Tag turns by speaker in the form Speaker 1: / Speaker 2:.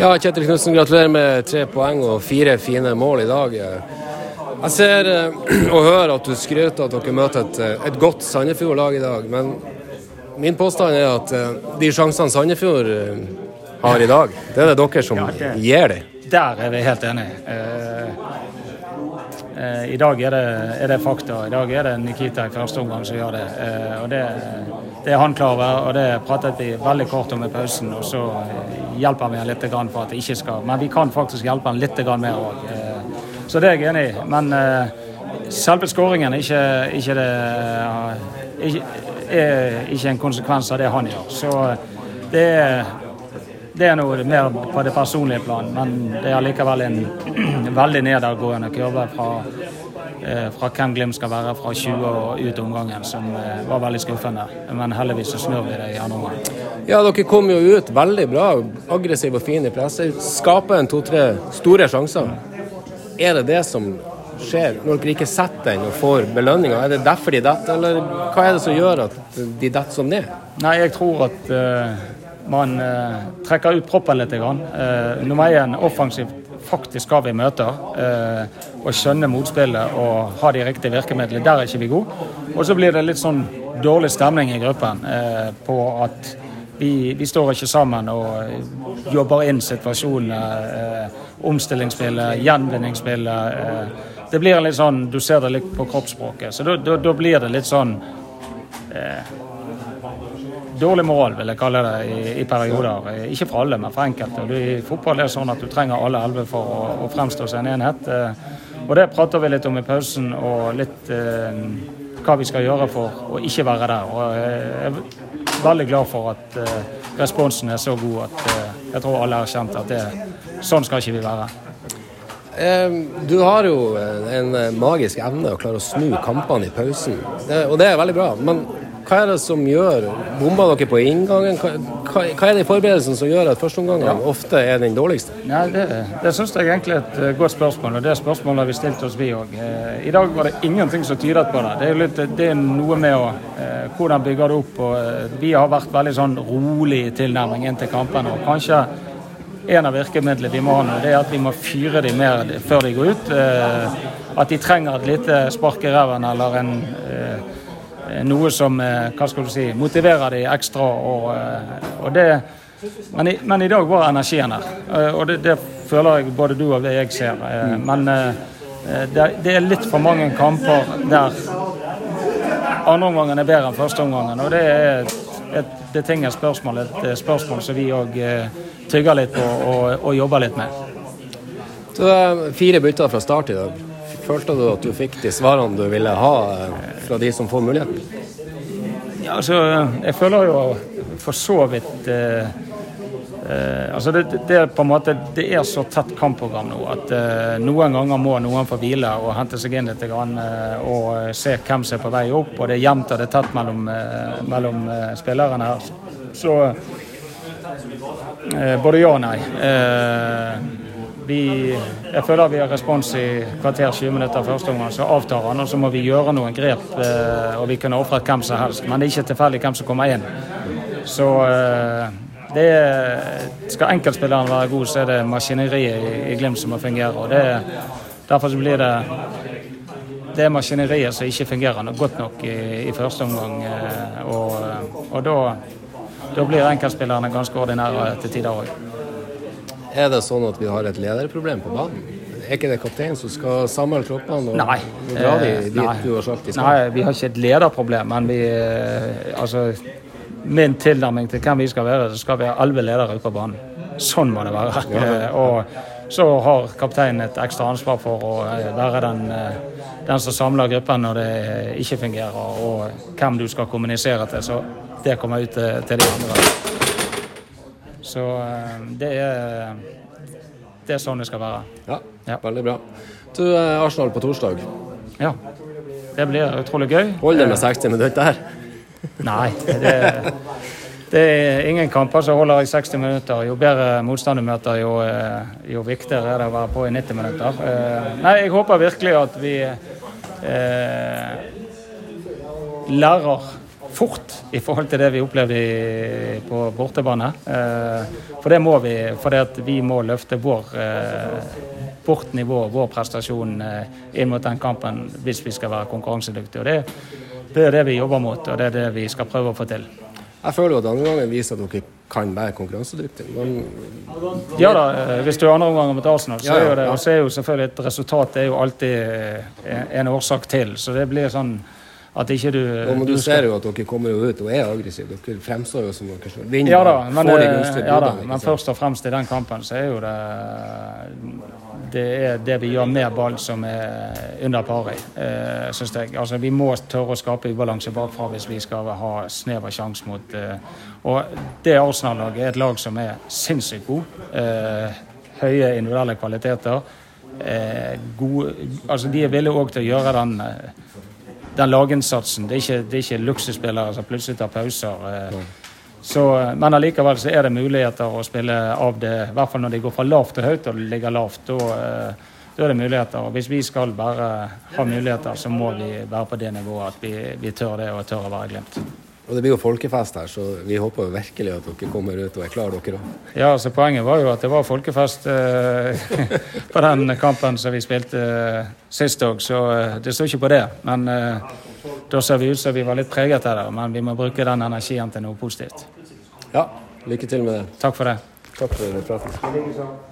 Speaker 1: Ja, Kjetil Knutsen, gratulerer med tre poeng og fire fine mål i dag. Jeg ser eh, og hører at du skryter at dere møter et, eh, et godt Sandefjord-lag i dag. Men min påstand er at eh, de sjansene Sandefjord har i dag, det er det dere som ja, det, gir dem.
Speaker 2: Der er vi helt enige. I dag er det, er det, fakta. I dag er det Nikita i første omgang som gjør det. og det, det er han klar over, og det pratet vi veldig kort om i pausen. Og så hjelper vi han litt for at det ikke skal Men vi kan faktisk hjelpe han litt mer òg. Så det er jeg enig i. Men selve skåringen er ikke, ikke, det, er ikke en konsekvens av det han gjør. Så det er, det er noe mer på det personlige plan, men det er likevel en veldig nedadgående kurve fra, uh, fra hvem Glimt skal være fra 20 og ut omgangen, som var veldig skuffende. Men heldigvis så snur vi det i andre omgang.
Speaker 1: Ja, dere kom jo ut veldig bra, Aggressiv og fin i presset. Skaper en to-tre store sjanser. Er det det som skjer når dere ikke setter den og får belønninga? Er det derfor de detter, eller hva er det som gjør at de detter som det?
Speaker 2: Nei, jeg tror at uh, man eh, trekker ut proppen litt. Uh, nummer én offensivt faktisk skal vi møter, eh, og skjønne motspillet og ha de riktige virkemidlene. Der er ikke vi gode. Og så blir det litt sånn dårlig stemning i gruppen på at vi, vi, står ikke sammen og jobber inn situasjonene. Eh, omstillingsspillet, gjenvinningsspillet. Eh, det blir litt sånn Du ser det litt på kroppsspråket. Så da blir det litt sånn eh, Dårlig moral, vil jeg kalle det, i, i perioder. Eh, ikke for alle, men for enkelte. I fotball er det sånn at du trenger alle elleve for å, å, fremstå som en enhet. Eh, og det prater vi litt om i pausen, og litt eh, hva vi skal gjøre for å ikke være der. Og jeg er veldig glad for at eh, responsen er så god at eh, jeg tror alle har kjent at det, sånn skal ikke vi være.
Speaker 1: Du har jo en magisk evne å klare å snu kampene i pausen, og det er veldig bra. Men hva er det som gjør Bomba dere på inngangen? Hva, hva, er det i forberedelsen som gjør at førsteomgangen ja. ofte er den dårligste?
Speaker 2: Ja, det det syns jeg egentlig er et eh, godt spørsmål, og det spørsmålet har vi stilt oss, vi òg. Eh, I dag var det ingenting som tydet på det. Det er, litt, det er noe med å, eh, hvordan bygger det opp. og Vi har vært veldig sånn rolig tilnærming inn til kampene. og kanskje en av virkemidlene vi må ha nå, det er at vi må fyre dem mer før de går ut. At de trenger et lite spark i ræven eller en Eh, noe som eh, hva skal du si, motiverer de ekstra. Og, eh, og det, men, i, men, i, dag var energien her, og det, det, føler jeg både du og jeg ser. Men det, det er litt for mange kamper der andre omgangen er bedre enn første omgangen. Og det er et, et betinget spørsmål, et spørsmål som vi òg tygger litt på og, og jobber litt med.
Speaker 1: Så Fire bytter fra start i dag. Følte du at du fikk de svarene du ville ha eh, fra de som får muligheten?
Speaker 2: Ja, altså, jeg føler jo for så vidt eh, eh, altså det, det, er på en måte, det er så tett kampprogram nå at eh, noen ganger må noen få hvile og hente seg inn litt grann, eh, og se hvem som er på vei opp. Og det er jevnt og det er tett mellom, eh, mellom spillerne her. Så både ja og nei. Vi, jeg føler vi har respons i kvarter 20 minutter første omgang, så avtar han. Og så må vi gjøre noen grep, eh, og vi kunne ofret hvem som helst. Men det er ikke tilfeldig hvem som kommer inn. Så eh, det skal enkeltspilleren være god, så er det maskineriet i, Glimt som må fungere. og det, Derfor blir det det er maskineriet som ikke fungerer godt nok i, i første omgang. Eh, og, og da, da blir enkeltspillerne ganske ordinære til tider òg.
Speaker 1: Er det sånn at vi har et lederproblem på banen? Er ikke det kapteinen som skal samle troppene og,
Speaker 2: nei,
Speaker 1: og dra dem dit nei, du har sagt de skal?
Speaker 2: Nei, vi har ikke et lederproblem, men vi eh, Altså, min tilnærming til hvem vi skal være, så skal vi ha elleve ledere på banen. Sånn må det være. Ja. Eh, og så har kapteinen et ekstra ansvar for å eh, være den, den som samler gruppen når det ikke fungerer, og hvem du skal kommunisere til. Så det kommer ut til de andre. Så eh, det er, det er sånn det skal være.
Speaker 1: Ja, ja. veldig bra. Du, eh, Arsenal på torsdag.
Speaker 2: Ja. Det blir utrolig gøy.
Speaker 1: Holder det med 60 minutter her?
Speaker 2: Nei. Det, det, er ingen kamper som holder i 60 minutter. Jo bedre motstand du møter, jo, eh, jo, viktigere er det å være på i 90 minutter. Nei, jeg håper virkelig at vi eh, lærer fort i forhold til det vi opplevde i, på bortebane. Eh, for det må vi, for vi må løfte vår, eh, vårt nivå, vår prestasjon eh, inn mot den kampen hvis vi skal være konkurransedyktige. Og det, det er det vi jobber mot, og det er det vi skal prøve å få til.
Speaker 1: Jeg føler jo at andre gangen viser at dere kan være konkurransedyktige. Men...
Speaker 2: Ja da, hvis du er andre omgang mot Arsenal, så er jo det. Og så er jo selvfølgelig et resultat det er jo alltid en årsak til. Så det blir sånn at ikke du
Speaker 1: ja, Men du, du ser jo at dere kommer jo ut og er aggressive. Dere fremstår jo som dere skal vinne.
Speaker 2: Ja da, men, ja, da, men først og fremst i den kampen så er jo det det er det vi gjør med ball som er under paret, eh, syns jeg. Altså, vi må tørre å skape ubalanse bakfra hvis vi skal ha snever sjanse mot eh, Og det Arsenal-laget er et lag som er sinnssykt god. Eh, høye individuelle kvaliteter. Eh, gode, altså, de er villige òg til å gjøre den eh, den laginnsatsen. Det er ikke, det er ikke luksusspillere som plutselig tar pauser. Eh. Så, men allikevel så er det muligheter å spille av det, i hvert fall når de går fra lavt til høyt og ligger lavt. Da, eh, da er det muligheter. Og hvis vi skal bare ha muligheter, så må vi være på det nivået at vi, vi tør det og tør å være glemt.
Speaker 1: Og Det blir jo folkefest her, så vi håper jo virkelig at dere kommer ut og er klar dere òg.
Speaker 2: Ja, altså Poenget var jo at det var folkefest eh, på den kampen som vi spilte eh, sist òg, så eh, det står ikke på det. Men eh, da ser vi ut som vi var litt preget av det, men vi må bruke den energien til noe positivt.
Speaker 1: Ja, lykke til med det.
Speaker 2: Takk for det.
Speaker 1: Takk for praten.